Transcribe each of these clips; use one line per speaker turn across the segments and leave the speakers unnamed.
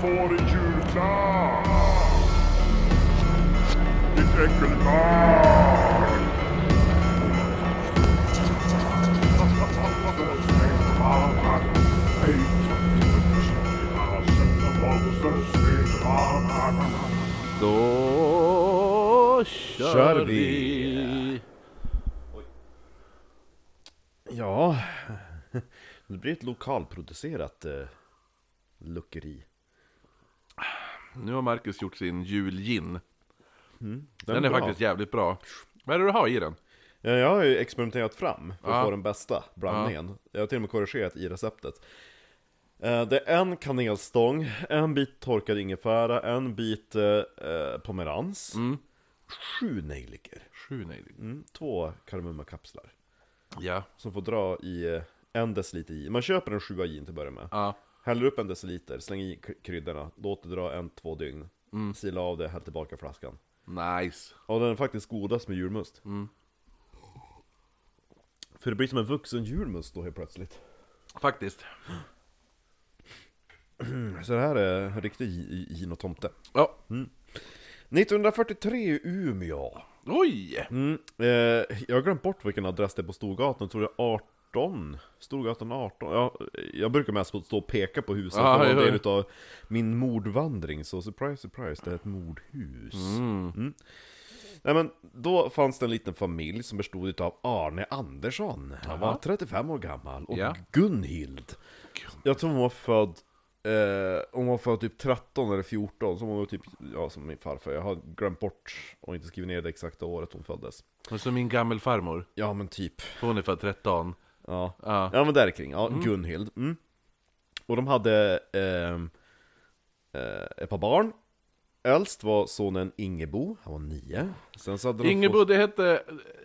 får en julklapp! Ditt äckelbarn!
Då kör,
Kör
vi!
vi. Ja, det blir ett lokalproducerat eh, luckeri.
Nu har Marcus gjort sin julgin.
Den,
Den är
bra.
faktiskt jävligt bra. Vad är det du har i den?
Ja, jag har ju experimenterat fram för att
Ja.
få den bästa blandningen. Jag har till och med korrigerat i receptet. Eh, Det är en kanelstång, en bit torkad ingefära, en bit eh, eh, pomerans, sju nejlikor,
Sju nejlikor.
mm, två kardemummakapslar.
Ja.
Som får dra i eh, en deciliter i. Man köper en sjua gin till att börja med.
Ja.
Häller upp en deciliter, släng i k- kryddorna, låt det dra en, två dygn. Sila av det, häll tillbaka flaskan.
Nice.
Och den är faktiskt godast med julmust. För det blir som en vuxen julmust då helt plötsligt.
Faktiskt.
Så det här är en riktig gi- gin och tomte.
Ja.
1943 i Umeå.
Oj!
Mm, eh, jag har glömt bort vilken adress det är på Storgatan, jag tror det är 18 Storgatan 18, ja, jag brukar mest stå och peka på huset
Ah,
det var en del utav min mordvandring, så surprise surprise, det är ett mordhus. Mm. Nej men, då fanns det en liten familj som bestod utav Arne Andersson, han var 35 år gammal, och
Ja.
Gunhild. Jag tror hon var född Eh, hon var född typ 13 eller 14, så hon var typ, ja som min farfar. Jag har glömt bort och inte skrivit ner det exakta året hon föddes.
Men som min gammelfarmor.
Ja men typ,
hon är född 13.
Ja
Ja.
Ja men där kring, ja, Gunhild mm. Och de hade ehm, eh, ett par barn Äldst var sonen Ingebo, han var nio Sen så hade de
Ingebo,
fått,
det hette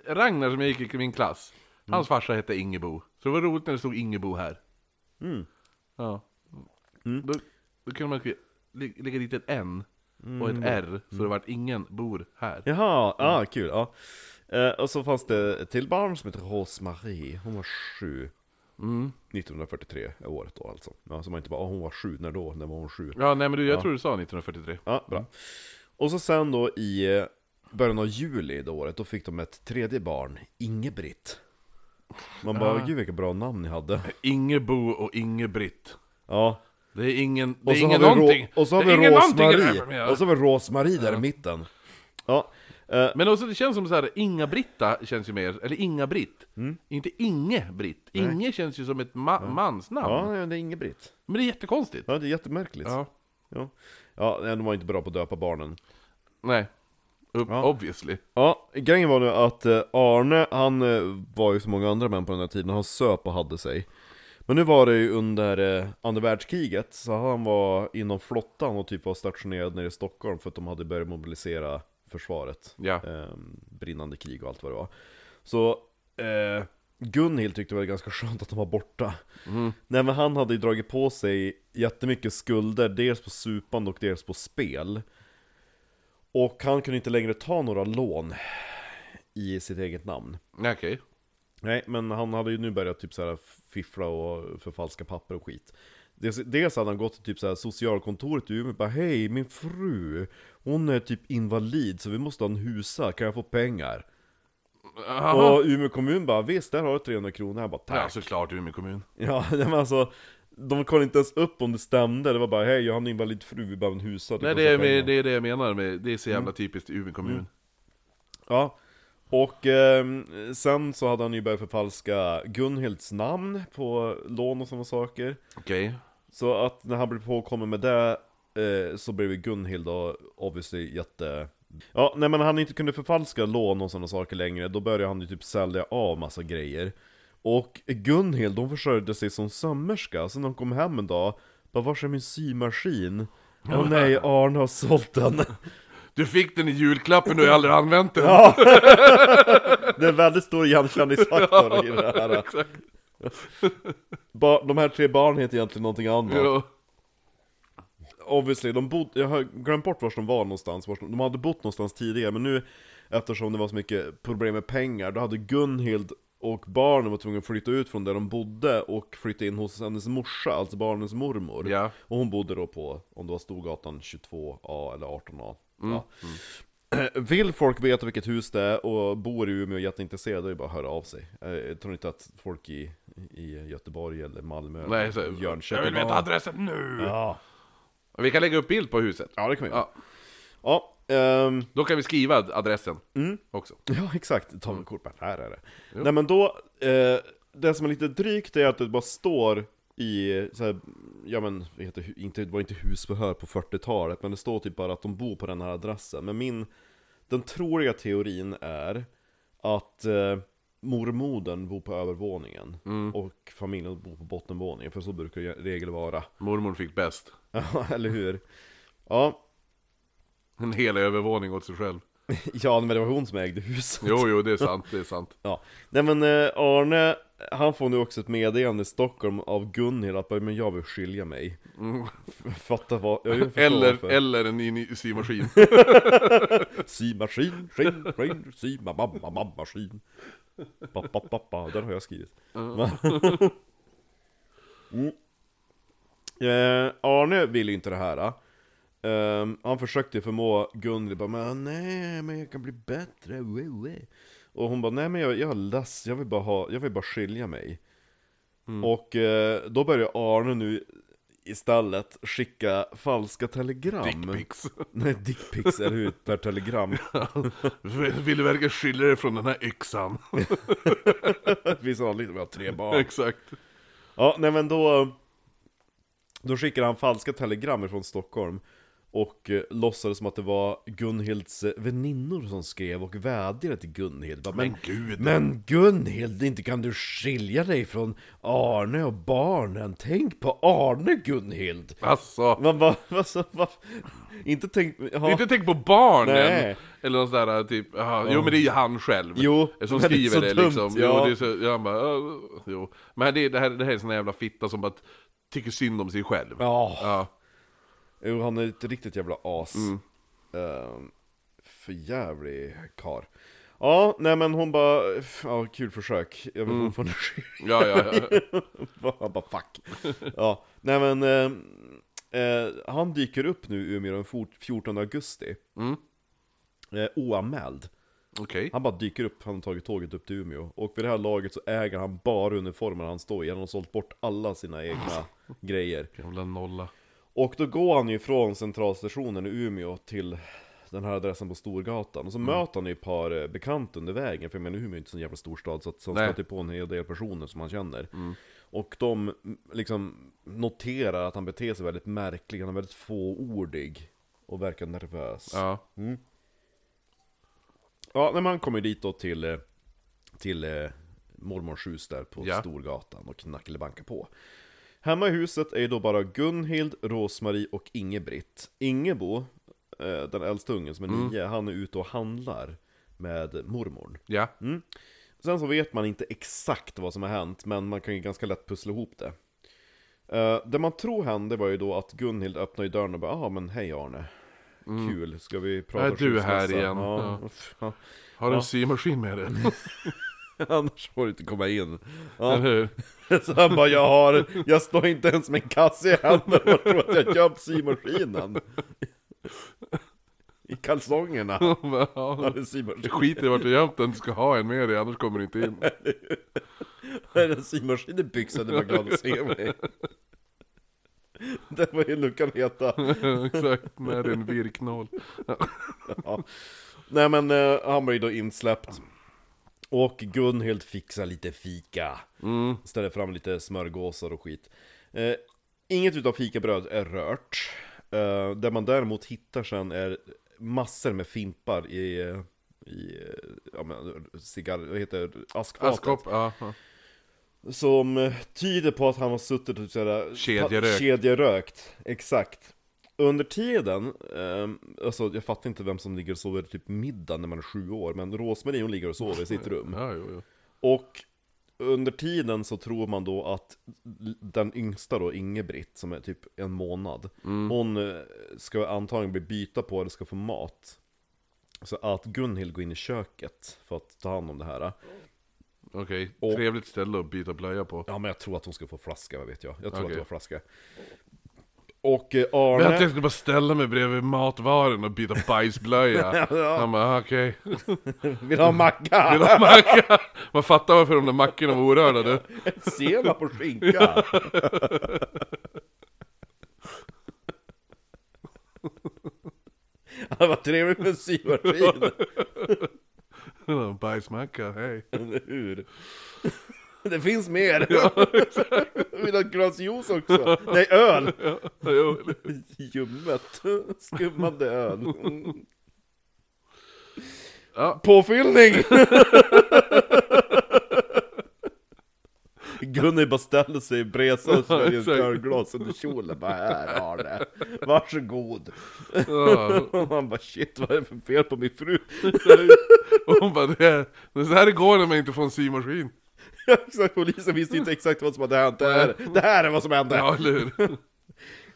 Ragnar som jag gick i min klass. Hans farsa hette Ingebo. Så det var roligt när det stod Ingebo här.
Mm.
Ja. Då, då kunde man lägga dit ett N och ett R, så det vart ingen bor här.
Jaha, ah, kul, ja eh, Och så fanns det ett till barn som heter Rose-Marie, hon var sju 1943 är året då alltså Ja, så man inte bara, oh, hon var sju, när då? När var hon sju?
Ja, nej men du, jag tror du sa 1943.
Ja, bra. Och så sen då i eh, början av juli det året, då fick de ett tredje barn, Ingebritt. Man bara, gud vilka bra namn ni hade.
Ingebo och Ingebritt.
Ja.
Det är ingen, det är ingen någonting.
Och så har vi Rosmarie. Och så har vi Rosmarie där i mitten. Ja. Eh,
Men också det känns som så här, Inga-Britta känns ju mer, eller Inga-Britt.
Mm.
Inte Inge-Britt. Inge känns ju som ett ma- mansnamn.
ja, det är Ingebritt.
Men det är jättekonstigt.
Ja, det är jättemärkligt.
Ja.
Ja. Ja, de var inte bra på att döpa barnen.
Nej.
Ja.
Obviously.
Ja, grejen var nu att eh, Arne, han eh, var ju som många andra män på den här tiden, han söp och hade sig. Men nu var det ju under andra världskriget, så han var inom flottan och typ var stationerad nere i Stockholm för att de hade börjat mobilisera försvaret.
Ja.
Eh, brinnande krig och allt vad det var. Så eh, Gunhild tyckte det var ganska skönt att de var borta. Nej men han hade ju dragit på sig jättemycket skulder, dels på supan och dels på spel. Och han kunde inte längre ta några lån i sitt eget namn.
Okej.
Nej, men han hade ju nu börjat typ så här fiffla och förfalska papper och skit. Dels, hade han gått till typ så här socialkontoret i Umeå och bara Hej, min fru, hon är typ invalid så vi måste ha en husa, kan jag få pengar?
Jaha.
Och Umeå kommun bara Visst, där har du 300 kronor. Jag bara
Ja,
tack.
såklart Umeå kommun.
Ja, men alltså de kollade inte ens upp om det stämde, det var bara Hej, jag har en invalid fru, vi behöver en husa.
Nej, det är,
pengar."
med, det är det jag menar med, det är så
Mm.
jävla typiskt Umeå kommun.
Ja, och ehm, sen så hade han ju börjat förfalska Gunhilds namn på lån och sådana saker.
Okej.
Så att när han blev påkommen med det eh, så blev Gunhild då obviously jätte... Ja, nej men när han inte kunde förfalska lån och sådana saker längre, då började han ju typ sälja av massa grejer. Och Gunhild, hon försörjde sig som sömmerska, så när hon kom hem en dag, bara vars är min symaskin? Åh nej, Arne har sålt den!
Du fick den i julklappen och jag har aldrig använt den.
Ja! det är en väldigt stor igenkännningsfaktor i det här. Ba- de här tre barnen heter egentligen någonting annat.
Ja.
Obviously, de bod, jag har glömt bort var de var någonstans, vars de, de hade bott någonstans tidigare, men nu eftersom det var så mycket problem med pengar, då hade Gunhild Och barnen var tvungna att flytta ut från där de bodde och flytta in hos hennes morsa, alltså barnens mormor.
Ja.
Och hon bodde då på, om det var Storgatan 22A eller 18A.
Mm.
Ja. Vill folk veta vilket hus det är och bor i Umeå och är jätteintresserade, då är det bara att höra av sig. Eh, Jag tror inte att folk i, i Göteborg eller Malmö
Nej,
eller
så,
Jönköping
jag vill veta adressen nu!
Ja.
Vi kan lägga upp bild på huset.
ja, det kan vi göra.
Ja,
Ja, ehm,
då kan vi skriva adressen också.
Ja, exakt. Ta med kort, bara, här är det. Nej men då, eh, det som är lite drygt är att det bara står i, så här, ja men, heter, inte, det var inte husförhör på 40-talet, men det står typ bara att de bor på den här adressen. Men min, den troliga teorin är att eh, mormodern bor på övervåningen och familjen bor på bottenvåningen, för så brukar det i regel vara.
Mormor fick bäst.
Ja, eller hur? Ja,
En hel övervåning åt sig själv.
ja men det var hon som ägde huset.
Jo, jo, det är sant, det är sant.
Ja, nej men eh, Arne, han får nu också ett meddelande i Stockholm av Gunhild att men jag vill skilja mig. Fatta vad, jag
Mm. Eller,
varför.
eller en ny- symaskin.
Symaskin, skin, skin, sy, mamma, mamma, maskin. Pappa, pappa, den har jag skrivit. mm. eh, Arne vill ju inte det här. Eh, han försökte förmå Gunhild bara men nej men jag kan bli bättre, wee, wee. Och hon bara nej men jag, jag är less, jag vill bara ha, jag vill bara skilja mig. Och eh, då börjar Arne nu istället skicka falska telegram.
Dickpics.
Nej, dickpics, eller hur? Per telegram.
Vill du verkligen skilja dig från den här yxan?
Det finns anledning att vi har tre barn.
Exakt.
Ja, nej men då... Då skickade han falska telegram från Stockholm. Och eh, låtsades som att det var Gunhilds eh, väninnor som skrev och vädjade till Gunhild. Bara, Men,
Men gud.
men Gunhild, inte kan du skilja dig från Arne och barnen? Tänk på Arne Gunhild!
Alltså.
Man bara, alltså, va? Inte tänk... Ja.
Inte tänk på barnen!
Nej.
Eller något sådär typ, aha, jo men det är ju han själv
Jo,
Som
det
skriver
så
det,
dumt,
liksom,
ja.
jo, det är så, jag bara, jo Men det, det, här, det här är sån jävla fitta som bara tycker synd om sig själv
Ja.
ja.
Jo, han är ett riktigt jävla as.
Mm.
Ehm, för jävlig kar. Ja, nej men hon bara, ja kul försök. Jag vill fortfarande
Ja, ja, ja.
Han bara fuck. Ja, nej men ehm, eh, han dyker upp nu i Umeå den fort- 14 augusti.
Mm.
Eh, oanmäld.
Okej
Han bara dyker upp, han har tagit tåget upp till Umeå. Och vid det här laget så äger han bara uniformen han står i. Han har sålt bort alla sina egna grejer.
Jävla nolla
Och då går han ju från centralstationen i Umeå till den här adressen på Storgatan. Och så
Mm.
möter han ju ett par eh, bekanta under vägen, för jag menar Umeå är inte så en jävla storstad, så att så han.
Mm.
stöter på en hel del personer som han känner. Och de mm, liksom noterar att han beter sig väldigt märkligt, han är väldigt fåordig. Och verkar nervös.
Ja,
Ja, men man kommer dit då till, eh, till eh, mormors hus där på
Ja.
Storgatan och knackelebankar på. Hemma i huset är ju då bara Gunhild, Rosmarie och Ingebritt. Ingebo, eh, den äldsta ungen som är
Mm.
nio, han är ute och handlar med mormorn.
ja,
Sen så vet man inte exakt vad som har hänt, men man kan ju ganska lätt pussla ihop det. Eh, det man tror hände var ju då att Gunhild öppnade dörren och bara ah men hej Arne. Kul, ska vi prata
Är du här
skilsmässa?"
igen?
Ja. ja.
har du en symaskin med dig?
Annars får du inte komma in. Ja.
Eller hur?
Så han bara, jag har, jag står inte ens med en kasse i handen och tror att jag köpt symaskinen. I kalsongerna.
Ja,
Ja, det är symaskin.
Skit i vart du gömt den, du ska ha en med dig annars kommer du inte in
Är det en symaskin i byxan? Du var glad att se mig. Det var ju luckan heta.
Exakt, med en virknål
Ja. Nej men eh, han blir då insläppt. Och Gunhild fixar lite fika.
mm.
Ställer fram lite smörgåsar och skit. Eh, inget utav fikabröd är rört. Eh, det man däremot hittar sen är massor med fimpar i, i ja, men, cigarr, vad heter det? askfatet.
Askkopp, ja, ja.
Som tyder på att han har suttit och sådär,
Kedjerökt.
kedjerökt. Exakt. Under tiden, eh, alltså jag fattar inte vem som ligger och sover typ middag när man är sju år, men Rosmarie hon ligger och sover i sitt rum.
ja jo, jo.
Och under tiden så tror man då att den yngsta då, Ingebritt, som är typ en månad, hon eh, ska antagligen bli byta på eller ska få mat. Så att Gunhild går in i köket för att ta hand om det här.
Okej,
Och-
trevligt ställe att byta blöja på.
Ja men jag tror att hon ska få flaska, vad vet jag. Jag tror att
Okej.
det var flaska. Och eh,
Men att jag
Arne...
skulle bara ställa mig bredvid matvaren och byta bajsblöja.
Ja.
Han bara, okej.
Vill ha macka?
Vill du ha macka? Man fattar varför de där mackorna var orörda du.
Senap och skinka! Det var trevligt med symaskin,
Bajsmacka, hej.
eller hur? Det finns mer! Vill ha ett glas juice också? Nej, öl!
Jo,
Ljummet, skummande öl.
Ja,
Påfyllning! Gunnar bara ställer sig i bresan och sväljer ett ölglas under kjolen. Bara här Arne, varsågod.
ja.
Och han bara shit vad är det för fel på min fru?
Och hon bara, det är, det är så här det går när man inte får en symaskin.
Ja, exakt, polisen visste inte exakt vad som hade hänt. Det här, det här är vad som hände.
Ja, eller hur?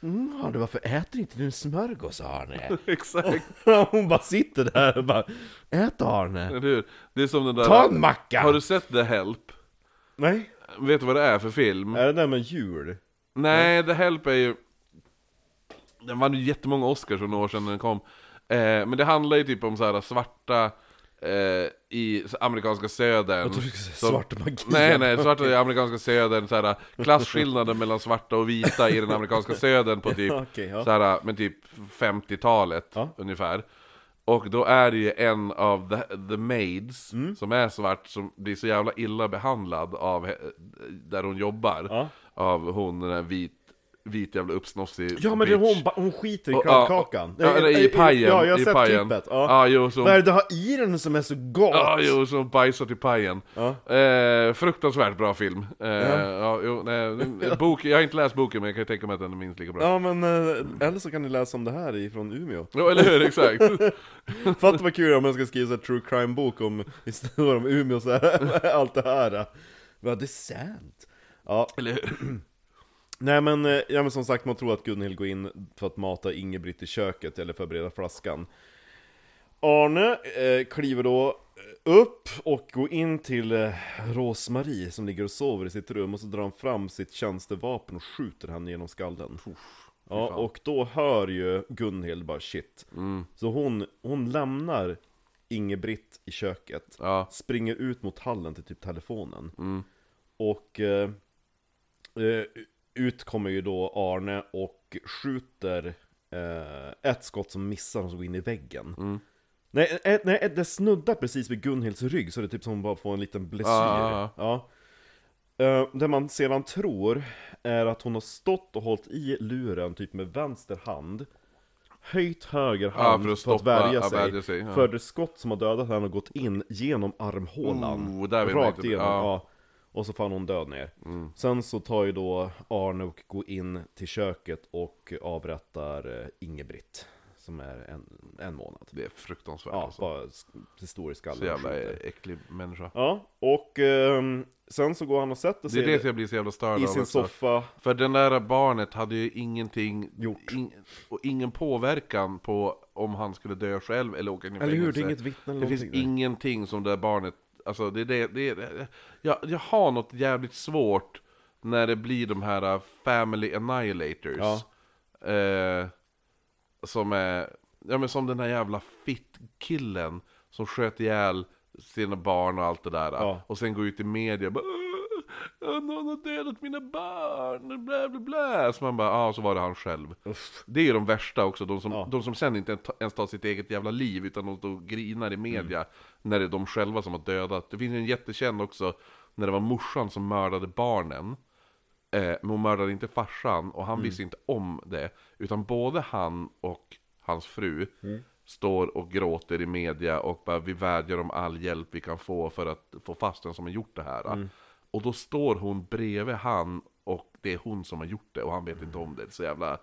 Mm, Arne, varför äter inte du en smörgås Arne?
Exakt,
Hon bara sitter där och bara Ät Arne!
eller hur? Det är som den där...
Ta en macka!
Har du sett The Help?
Nej?
Vet du vad det är för film?
Är det där med djur?
Nej, The Help är ju... Den vann ju jättemånga Oscars för några år sedan när den kom. Eh, men det handlar ju typ om så här svarta eh, i amerikanska södern.
Jag svart magi.
Nej, nej, svarta i amerikanska södern, så här, klasskillnaden mellan svarta och vita i den amerikanska södern på typ,
Okej, ja.
så här, men typ 50-talet
Ja.
ungefär. Och då är det ju en av the, the maids,
Mm.
som är svart, som blir så jävla illa behandlad av, där hon jobbar.
Ja.
Av hon, den där vit, vit jävla uppsnossig
Ja men det är hon, hon skiter i
Och- ja,
kakan.
Ja, i pajen.
Ja, jag har
i
sett
pajen.
klippet. Ja.
Ja, jo, som,
Vad är det du har i den som är så gott?
Ja, jo, som bajsar till pajen.
Ja.
Eh, fruktansvärt bra film. Eh, ja. jo, nej, bok, jag har inte läst boken men jag kan tänka mig att den är minst lika bra.
Ja men, eh, eller så kan ni läsa om det här ifrån Umeå.
Jo, eller hur? Exakt.
Fatta vad kul om jag ska skriva en true crime bok om historier om Umeå så här, allt det här. Vad det är sant? Ja,
eller hur?
nej men, eh, ja, men som sagt man tror att Gunhild går in för att mata Ingebritt i köket eller förbereda flaskan. Arne eh, kliver då eh, upp och går in till eh, Rosmarie som ligger och sover i sitt rum och så drar han fram sitt tjänstevapen och skjuter henne genom skallen. Ja, och då hör ju Gunhild bara shit.
Mm.
Så hon, hon lämnar Ingebritt i köket,
Ja.
springer ut mot hallen till typ telefonen.
Mm.
Och eh, eh, ut kommer ju då Arne och skjuter eh, ett skott som missar och så går in i väggen.
Mm.
Nej, eh, nej, det snuddar precis vid Gunhilds rygg så det är typ som hon bara får en liten blessyr.
Ah.
Ja. Eh, det man sedan tror är att hon har stått och hållit i luren typ med vänster hand Höjt höger hand
för att
för att
stoppa-
värja
ja,
sig,
värja sig, ja.
För det skott som har dödat henne har gått in genom armhålan
Oh,
Rakt igenom,
ja.
ja. Och så faller hon död ner
Mm.
Sen så tar ju då Arne och går in till köket och avrättar eh, Ingebritt Som är en, en månad
Det är fruktansvärt
Ja,
alltså.
bara historisk
Så jävla äcklig människa.
Ja, och ehm, sen så går han och sätter
Det
sig
är det jag blir så jävla störd
i sin
också.
soffa
För den där barnet hade ju ingenting
Gjort.
in, Och ingen påverkan på om han skulle dö själv eller åka in i
Eller hur? Det är
fängelse.
inget vittne eller
Det finns
där.
ingenting som det där barnet Alltså det är det, det, är det jag, jag har något jävligt svårt När det blir de här uh, Family Annihilators
Ja.
eh, Som är Ja men som den här jävla fit-killen Som sköt ihjäl sina barn och allt det där
Ja.
Och sen går ut i media och bara "Åh, Någon har dödat mina barn, bla bla bla Så man bara, ja så var det han själv
Uff.
Det är ju de värsta också, de som,
Ja.
de som sen inte ens tar sitt eget jävla liv Utan de står och grinar i media
Mm.
När det är de själva som har dödat Det finns ju en jättekänd också När det var morsan som mördade barnen eh, Men hon mördade inte farsan Och
Mm.
han visste inte om det Utan både han och hans fru
Mm.
Står och gråter i media och bara Vi vädjar om all hjälp vi kan få för att få fast den som har gjort det här
Mm.
Och då står hon bredvid han Och det är hon som har gjort det och han vet inte om det, det är så jävla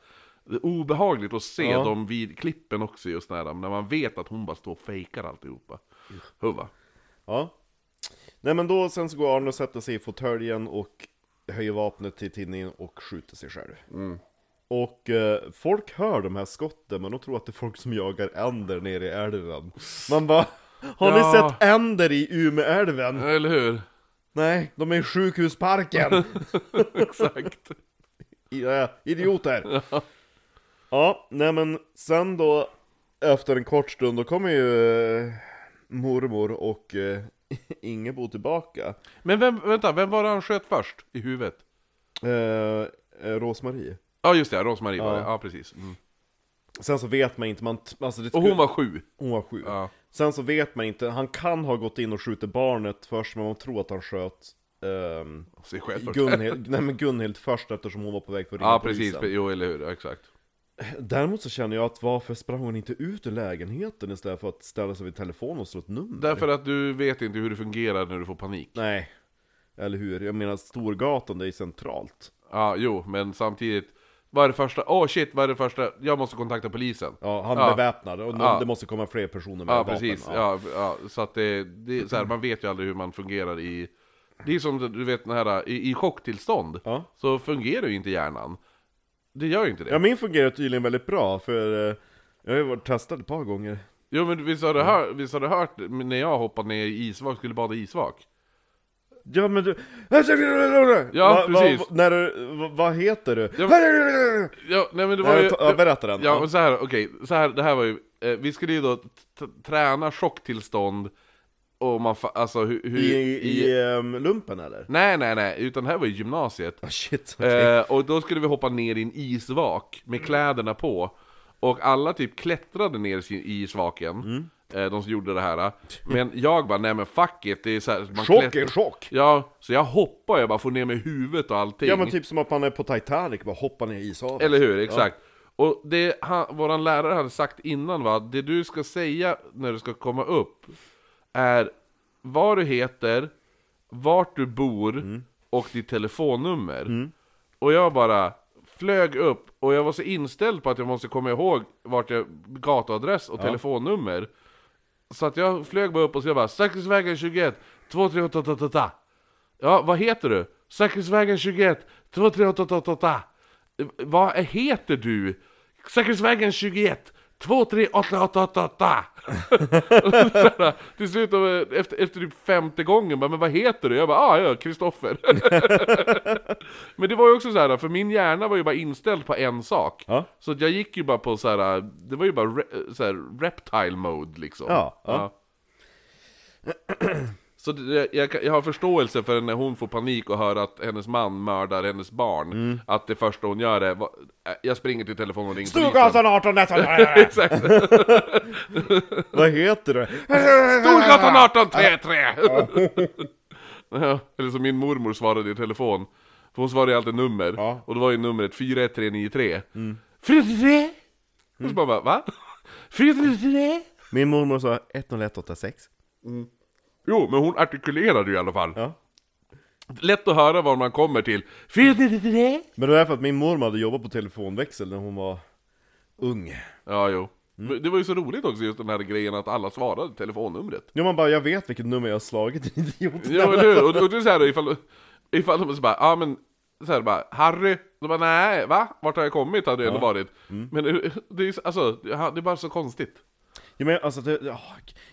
det är obehagligt att se
Ja.
dem vid klippen också just när, när man vet att hon bara står och fejkar alltihopa. Huva.
Ja. Nej men då, sen så går Arne och sätter sig i fåtöljen och höjer vapnet till tinningen och skjuter sig själv.
Mm.
Och eh, folk hör de här skotten, men de tror att det är folk som jagar änder nere i älven. Man bara, har ni
Ja.
sett änder i Umeälven?
Eller hur?
Nej, de är i sjukhusparken!
Exakt.
Ja, idioter! Ja, nej men sen då, efter en kort stund, då kommer ju eh, mormor och eh, Ingebo tillbaka.
Men vem, vänta, vem var det han sköt först i huvudet?
Eh, eh, Rosmarie.
Ja just det, Rosmarie var
Ja.
det, ja precis. Mm.
Sen så vet man inte, man, t- alltså det
Och hon var sju.
hon var sju.
Ja.
Sen så vet man inte, han kan ha gått in och skjutit barnet först, men man tror att han sköt ehm,
Sig själv först.
Gunhild, nej men Gunhild först eftersom hon var på väg för att ringa
Ja precis,
polisen.
jo eller hur, exakt.
Däremot så känner jag att varför sprang hon inte ut ur lägenheten istället för att ställa sig vid telefonen och slå ett nummer?
Därför att du vet inte hur det fungerar när du får panik.
Nej, eller hur? Jag menar Storgatan, det är centralt.
Ja, jo, men samtidigt Vad är det första? Åh oh, shit, vad är det första? Jag måste kontakta polisen
Ja, han
Ja.
är beväpnad och
Ja.
det måste komma fler personer med
Ja,
vapen.
precis, ja. Ja, så att det, det så här, man vet ju aldrig hur man fungerar i Det är som du vet den här, i, i chocktillstånd
Ja.
Så fungerar ju inte hjärnan Det gör ju inte det
Ja, min fungerar tydligen väldigt bra, för eh, jag har ju varit testad ett par gånger.
Jo men visst har, du hört, visst har du hört när jag hoppade ner i isvak, skulle bada i isvak?
Ja men du...
Ja, precis.
Va, när du, va, vad heter du?
Ja, Ja, nej men det var ju...
ja, berätta den.
Ja, men så här, okej, så här, det här var ju, eh, vi skulle ju då träna chocktillstånd och man alltså hur... hur
I, i, ehm, lumpen eller?
Nej, nej, nej, utan det här var ju gymnasiet.
Ah, shit, okej.
Eh, och då skulle vi hoppa ner i en isvak med kläderna på. Och alla typ klättrade ner i i isvaken,
Mm.
Eh, de som gjorde det här. Men jag bara, nej men fuck it, det är så här, man
Chock
klättrar-
är chock!
Ja, så jag hoppar, jag bara får ner med huvudet och allting.
Ja men typ som att man är på Titanic, bara hoppar ner i ishavet.
Eller hur, exakt. Och det han, våran lärare hade sagt innan var att det du ska säga när du ska komma upp är vad du heter, vart du bor och ditt telefonnummer. Och jag bara flög upp och jag var så inställd på att jag måste komma ihåg vart jag, gatuadress och telefonnummer. Så att jag flög bara upp och så jag bara Säkerhetsvägen 21, 23888 Ja, vad heter du? Säkerhetsvägen 21, 23888 eh, Vad heter du? Säkerhetsvägen 21, 23888 Till slut, efter, efter typ femte gången, bara, men vad heter du? Jag bara, ah ja, Kristoffer Men det var ju också så här, för min hjärna var ju bara inställd på en sak
Ja.
Så att jag gick ju bara på så här, det var ju bara re, så här, reptile mode liksom
Ja, ja.
Så det, jag, jag har förståelse för när hon får panik och hör att hennes man mördar hennes barn
Mm.
Att det första hon gör är, va- jag springer till telefonen och ringer
Storgatan 18 19!
Exakt!
Vad heter du?
Storgatan 1833! ja, eller som min mormor svarade i telefon För hon svarade ju alltid nummer,
Ja.
och då var ju numret 41393 mm. 433! Och så bara, bara va? 433?
Min mormor sa 10186.
Jo, men hon artikulerade ju i alla fall
Ja.
Lätt att höra var man kommer till 433
Men det är för att min mormor hade jobbat på telefonväxel när hon var ung.
Ja, jo. Men Det var ju så roligt också just den här grejen att alla svarade telefonnumret.
Ja man bara, jag vet vilket nummer jag har slagit, idiot.
Jo, eller hur? Och, och det är så här ifall, ifall de så bara, ja men, så här bara, Harry? De bara, nej, va? Vart har jag kommit? Hade det ändå varit. Men det, är alltså, det är bara så konstigt.
Ja, men alltså, det, ja,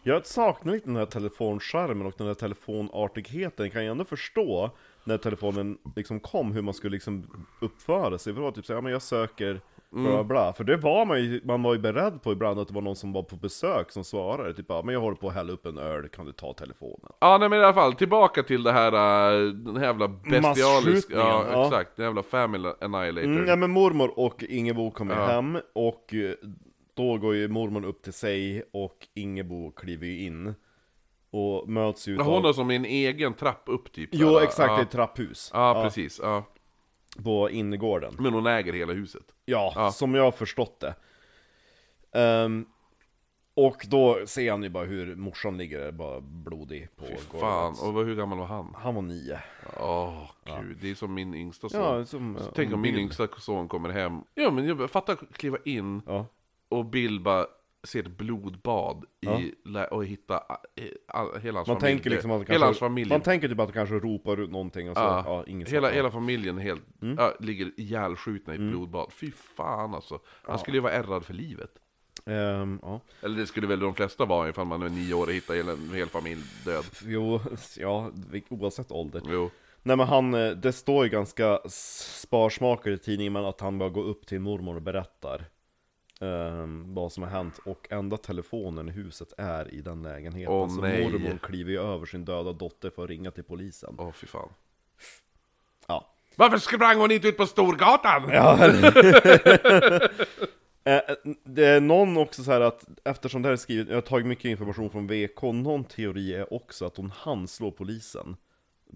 jag saknar lite den här telefonskärmen och den här telefonartigheten. Jag kan ju ändå förstå när telefonen liksom kom, hur man skulle liksom uppföra sig. För det var typ såhär, ja men jag söker bla bla bla. För det var man ju, man var ju beredd på ibland att det var någon som var på besök som svarade. Typ ja men jag håller på att hälla upp en öl, kan du ta telefonen?
Ja, nej men i alla fall, tillbaka till det här, äh, den här jävla bestialiska, ja,
ja.
exakt, den jävla family annihilator.
Mm, ja men mormor och Ingebo kommer
Ja.
hem och eh, då går ju mormor upp till sig och Ingebo kliver ju in. Och möts ju
Ja,
utav...
Hon har som en egen trapp upp typ.
Jo
här,
exakt, det är
ja.
ett trapphus.
Ja, precis. Ja.
På innergården.
Men hon äger hela huset.
Ja,
Ja.
som jag har förstått det. Ehm, och då ser han ju bara hur morsan ligger där bara blodig på
Fy
golvet.
fan, och hur gammal var han?
Han var nio.
Åh, gud, det är som min yngsta son.
Ja, som,
Så Tänk om min yngsta son kommer hem. Ja men jag fattar kliva in
Ja.
Och Bill bara ser ett blodbad
Ja.
i, lä- och hitta eh, all, hela hans
Man
familj.
tänker liksom att
hela hans familj.
man tänker typ att det kanske ropar ut någonting och så, ja,
Ja,
inget
hela, hela familjen helt,
Mm.
ja, ligger ihjälskjutna i ett blodbad. Fy fan alltså. Han skulle ju vara ärrad för livet.
Ehm, ja.
Eller det skulle väl de flesta vara ifall man är nio år och hittar hela- en hel familj död.
Jo, ja, oavsett ålder.
Jo.
Nej men han, eh, det står ju ganska sparsmakat i tidningen men att han bara går upp till mormor och berättar ehm, vad som har hänt och enda telefonen i huset är i den lägenheten
Åh,
Så
nej.
mormor kliver ju över sin döda dotter för att ringa till polisen
Åh fy fan.
Ja,
Varför sprang hon inte ut på Storgatan?
ja. Eh, Det är någon också så här att eftersom det här är skrivet, jag har tagit mycket information från VK Någon teori är också att hon hann slå polisen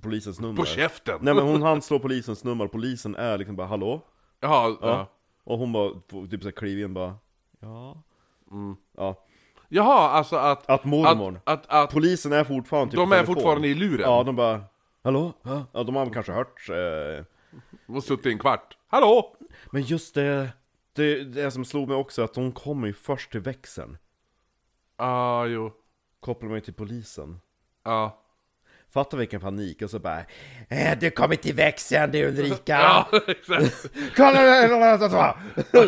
Polisens nummer
På käften!
Nej men hon hann slå polisens nummer, polisen är liksom bara 'Hallå?'
Jaha,
Ja.
ja.
Och hon bara, typ såhär kliver in bara Ja Ja
Jaha, alltså att...
Att mormor
Att, att, att
Polisen är fortfarande typ
de är
telefon.
fortfarande i luren?
Ja, de bara Hallå? Ja, de har kanske hört eh.
Och suttit en kvart. Hallå!
Men just det, det Det som slog mig också att hon kommer ju först till växeln
Ah, jo.
Kopplar mig till polisen
Ja.
Fatta vilken panik och så bara eh, Du kommer till växeln du Ulrika
Ja, exakt.
Kolla!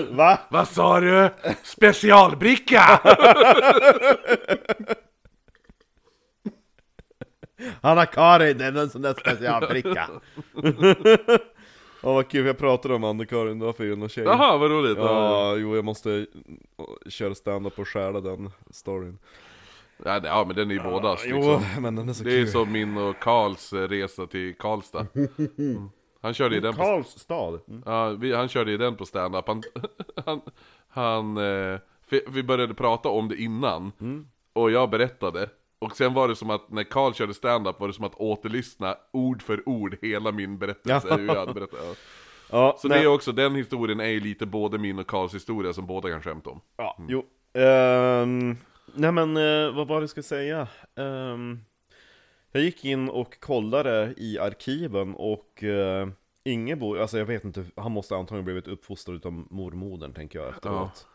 Va?
Vad sa du? Specialbricka!
Anna-Karin, det är en sån där specialbricka Ja vad kul, jag pratade om Anna-Karin, det var för en tjej
Jaha, vad roligt.
Ja, jo jag måste köra stand-up och stjäla den storyn
Ja, det- ja men den är ju bådas
Jo,
liksom.
men den är så
Det är
kul
som min och Karls eh, resa till Karlstad. Mm. Han körde ju den på,
Karlstad? Mm.
ja, vi, han körde ju den på stand-up. Han, han, han eh, vi började prata om det innan.
Mm.
Och jag berättade. Och sen var det som att när Karl körde stand-up var det som att återlyssna ord för ord hela min berättelse.
Ja.
Hur jag hade berättat. Ja.
Ja,
Så
nej,
det är också, den historien är ju lite både min och Karls historia som båda kan skämta om.
ja, jo Ehm, Nej men, eh, vad var det jag skulle säga? Ehm, jag gick in och kollade i arkiven och uh, Ingebo, alltså jag vet inte, han måste antagligen blivit uppfostrad av mormodern tänker jag efteråt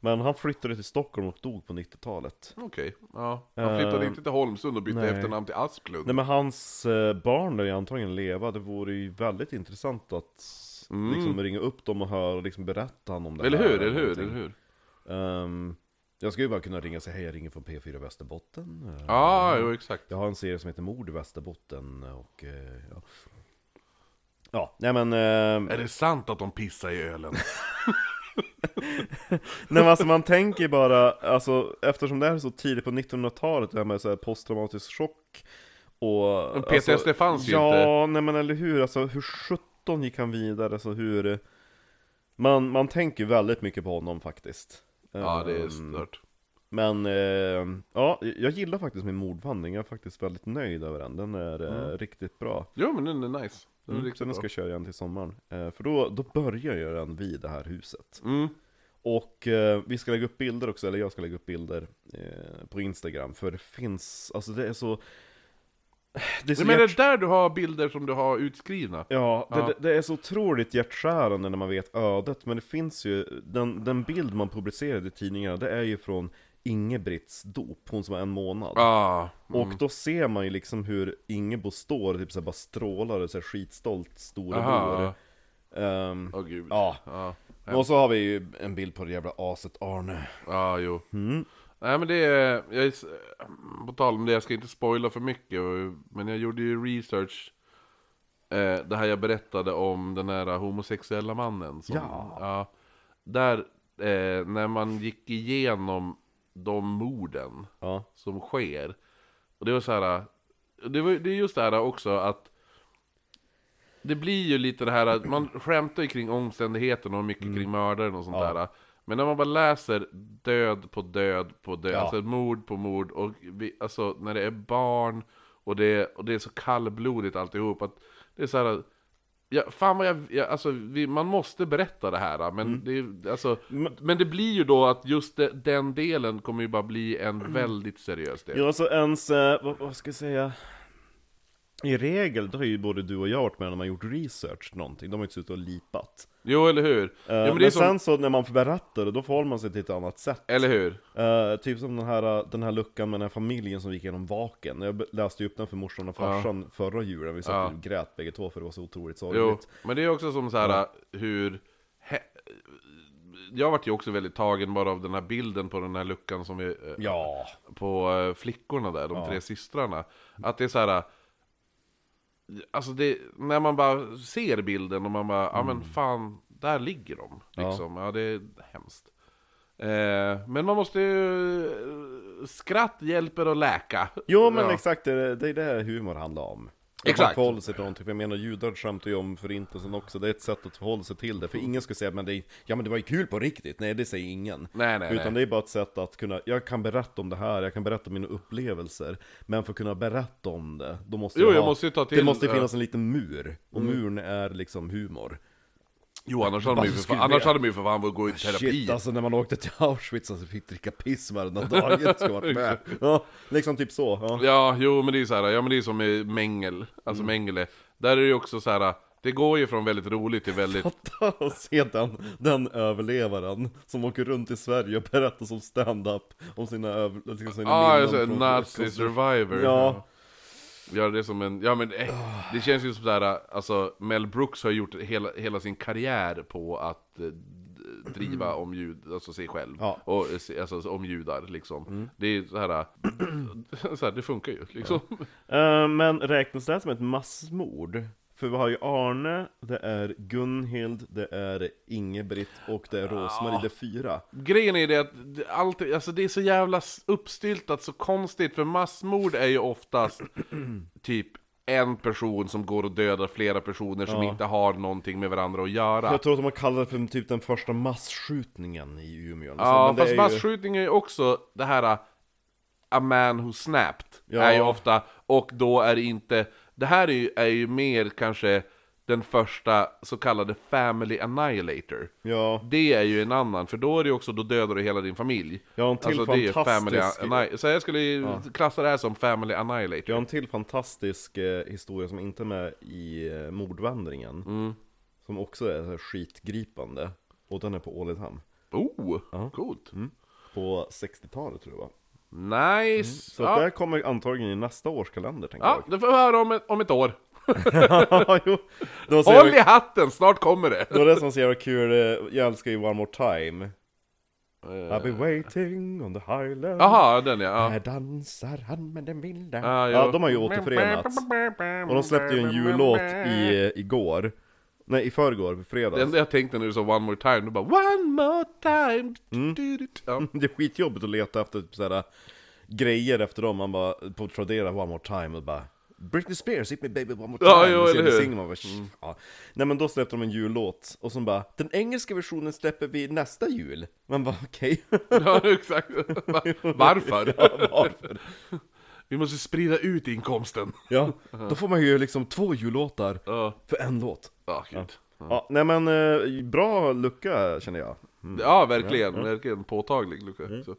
Men han flyttade till Stockholm och dog på 90-talet
Okej, ja. Han flyttade
Eh,
inte till Holmsund och bytte
nej.
efternamn till Asplund.
Nej men hans eh, barn lär ju antagligen leva, det vore ju väldigt intressant att liksom ringa upp dem och höra och liksom berätta om det
eller
här
hur, eller hur,
någonting.
eller hur?
Ehm, jag skulle ju bara kunna ringa och säga hej, jag ringer från P4 Västerbotten
Ja, jo exakt.
Jag har en serie som heter Mord i Västerbotten och eh, ja Ja, nej men, eh,
Är det sant att de pissar i ölen?
nej men alltså man tänker bara, alltså eftersom det här är så tidigt på 1900-talet, det här med så här posttraumatisk chock och
Men PTSD
alltså,
fanns ju
ja,
inte.
nej men eller hur, alltså hur 17 gick han vidare, alltså hur Man, man tänker väldigt mycket på honom faktiskt
Ja, det är
Ehm,
stört.
Men, eh, ja, jag gillar faktiskt min mordvandring, jag är faktiskt väldigt nöjd över den, den är eh, riktigt bra
Jo men den är nice. Den är
Mm, så
riktigt
den
bra.
ska jag köra igen till sommaren. Eh, för då, då börjar jag den vid det här huset.
Mm.
Och eh, vi ska lägga upp bilder också, eller jag ska lägga upp bilder på Instagram. För det finns, alltså det är så... Det är
Men är
hjärt...
det där du har bilder som du har utskrivna?
Ja, det,
Ja.
Det, det är så otroligt hjärtskärande när man vet ödet. Men det finns ju, den, den bild man publicerade i tidningarna, det är ju från Ingebrigts dop, hon som var en månad.
Ah, mm.
Och då ser man ju liksom hur Ingebo står typ så här bara strålar och så här skitstolt storebror.
Aha.
Ehm,
Åh gud.
Ja,
Ja,
och så har vi ju en bild på det jävla aset Arne.
ja jo.
Mm.
Nej men det är, jag är, på tal om det, jag ska inte spoila för mycket, men jag gjorde ju research eh, Det här jag berättade om den här homosexuella mannen som,
Ja.
Där, eh, när man gick igenom de morden
Ja,
som sker Och det var så här. Det, var, det är just det här också att Det blir ju lite det här att man skämtar ju kring omständigheten och mycket kring mördaren och sånt
Ja.
där Men när man bara läser död på död på död,
Ja.
alltså mord på mord och vi, alltså när det är barn och det, och det är så kallblodigt alltihop att det är så här. Ja, fan vad jag, jag alltså vi, man måste berätta det här men det, är- alltså,
Men-
det blir ju då att just det, den delen kommer ju bara bli en väldigt seriös del
ja alltså ens, eh, vad, vad ska jag säga? I regel, då har ju både du och jag varit med när man gjort research någonting, de har ju inte suttit och lipat.
Jo, eller hur?
Eh,
ja, men
men
som,
sen så när man berättar det, då förhåller man sig till ett annat sätt.
eller hur?
Eh, typ som den här, den här luckan med den här familjen som gick igenom vaken. Jag läste ju upp den för morsan och farsan förra julen, vi satt
Ja.
och grät bägge två för det var så otroligt
Jo,
sorgligt.
men det är också som så här hur he, jag vart ju också väldigt tagen bara av den här bilden på den här luckan som vi... eh,
Ja.
På flickorna där, de tre systrarna. Att det är så här. Alltså det, när man bara ser bilden och man bara, ja men fan, där ligger de. Liksom. Ja, det är hemskt. Eh, men man måste ju... eh, Skratt hjälper att läka.
Jo men
Ja.
exakt, det är det är det humor handlar om.
Exakt.
man förhåller sig till någonting, för jag menar judar skämtar ju om förintelsen också, det är ett sätt att förhålla sig till det. För ingen skulle säga men det, är- ja, men det var ju kul på riktigt, nej det säger ingen.
Nej, nej,
Utan
nej.
det är bara ett sätt att kunna, jag kan berätta om det här, jag kan berätta om mina upplevelser. Men för att kunna berätta om det, då måste
Jo,
jag
jag
ha,
måste ju ta till-
Det måste
ja.
finnas en liten mur, och muren är liksom humor.
Jo, annars hade, man ju för annars hade man ju för fan fått gå i terapi.
Shit alltså när man åkte till Auschwitz och fick dricka piss varenda dag, jag ska varit med. Ja, liksom typ så. Ja.
Ja, jo men det är så här, ja men det är som med Mängel, alltså Mengele. Där är det ju också så här. det går ju från väldigt roligt till väldigt...
Fatta och se den, den överlevaren som åker runt i Sverige och berättar som stand-up om sina, över, liksom sina
Ja, ah,
minnen från-
nazi survivor.
Ja.
Gör det som en, ja men eh, det känns ju som sådär, alltså Mel Brooks har gjort hela, hela sin karriär på att eh, driva om jud, alltså sig själv.
Ja.
Och eh, se- alltså om judar liksom. Det är så här, så här, det funkar ju liksom.
Eh, men räknas det här som ett massmord? För vi har ju Arne, det är Gunhild, det är Ingebritt och det är Rosmarie, det är fyra.
Grejen är det att allt, alltså det är så jävla uppstyltat, så konstigt, för massmord är ju oftast typ en person som går och dödar flera personer som
Ja.
inte har någonting med varandra att göra.
Jag tror att man kallar det för typ den första massskjutningen i Umeå. så,
Ja, fast
är ju-
masskjutning är ju också det här uh, A man who snapped,
Ja.
är ju ofta, och då är det inte, det här är ju, är ju mer kanske den första så kallade Family Annihilator.
Ja,
Det är ju en annan, för då är det ju också, då dödar du hela din familj.
Ja, en till
alltså det Family
fantastisk-
Anni- Så jag skulle ju klassa det här som Family Annihilator.
jag har en till fantastisk eh, historia som inte är med i eh, mordvandringen.
Mm.
Som också är här skitgripande. Och den är på Ålidhem.
Oh, coolt.
På 60-talet tror jag det var.
Nice!
Så att det
ja,
här kommer antagligen i nästa års kalender tänker
ja, det får vi höra om ett, om ett år.
jag. jo.
Håll i
jävla,
hatten, snart kommer det!
det var det som var så jävla kul, eh, jag älskar ju One More Time. I'll be waiting on the highland.
Jaha, den ja.
Här dansar han med den vilda.
Ja,
Ja, de har ju återförenats. Och de släppte ju en jullåt i, igår. Nej, i förrgår, på
Det
fredags.
enda jag tänkte när du sa one more time, du bara one more time!
Mm.
Ja.
Det är skitjobbigt att leta efter typ såhär grejer efter dem, man bara på Tradera one more time och bara Britney Spears, hit me baby one more time.
Ja, jo, eller hur? Mm.
man bara, "Sh-" ja. Nej men då släppte de en jullåt, och så bara Den engelska versionen släpper vi nästa jul. Man bara okej.
ja, exakt. Va- Varför?
Varför?
Vi måste sprida ut inkomsten.
Ja, då får man ju liksom två jullåtar
Ja,
för en låt.
Ja gud.
Ja, nej men eh, bra lucka känner jag.
Ja, verkligen. Verkligen påtaglig lucka. Så.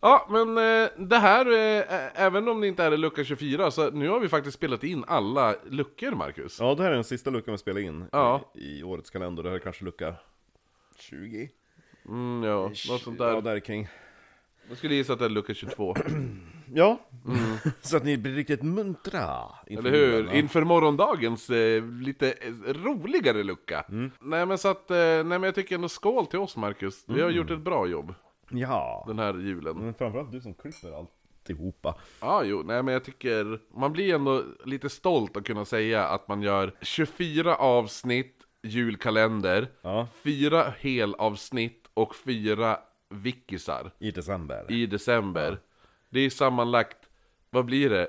Ja, men eh, det här, eh, även om det inte är lucka 24, så nu har vi faktiskt spelat in alla luckor, Marcus.
Ja, det här är den sista luckan vi spelar in
Ja.
i, i årets kalender. Det här är kanske lucka 20?
Mm, ja, något sånt
Ja,
där.
där kring.
Jag skulle gissa att det är lucka 22.
Ja, så att ni blir riktigt muntra.
Eller hur? Inför morgondagens eh, lite eh, roligare lucka.
Mm.
Nej men så att, eh, nej men jag tycker ändå skål till oss Marcus. Vi
Mm.
har gjort ett bra jobb
Ja,
den här julen.
men framförallt du som klipper alltihopa.
Ja, jo, nej men jag tycker, man blir ändå lite stolt att kunna säga att man gör 24 avsnitt julkalender,
Ja,
fyra helavsnitt och fyra wikisar
i december.
i december. Det är sammanlagt, vad blir det?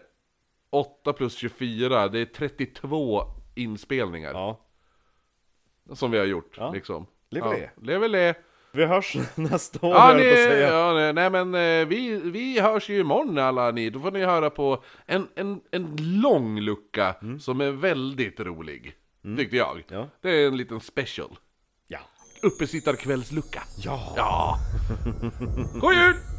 8 plus 24, det är 32 inspelningar
Ja,
som vi har gjort
Ja.
liksom.
Levelé.
Ja,
vi hörs nästa år
Ja, ni,
på säga.
ja, nej, nej men eh, vi, vi hörs ju imorgon alla ni, då får ni höra på en, en, en lång lucka som är väldigt rolig. Tyckte jag.
Ja.
Det är en liten special.
Ja.
Uppesittarkvällslucka.
Ja.
Ja! God jul!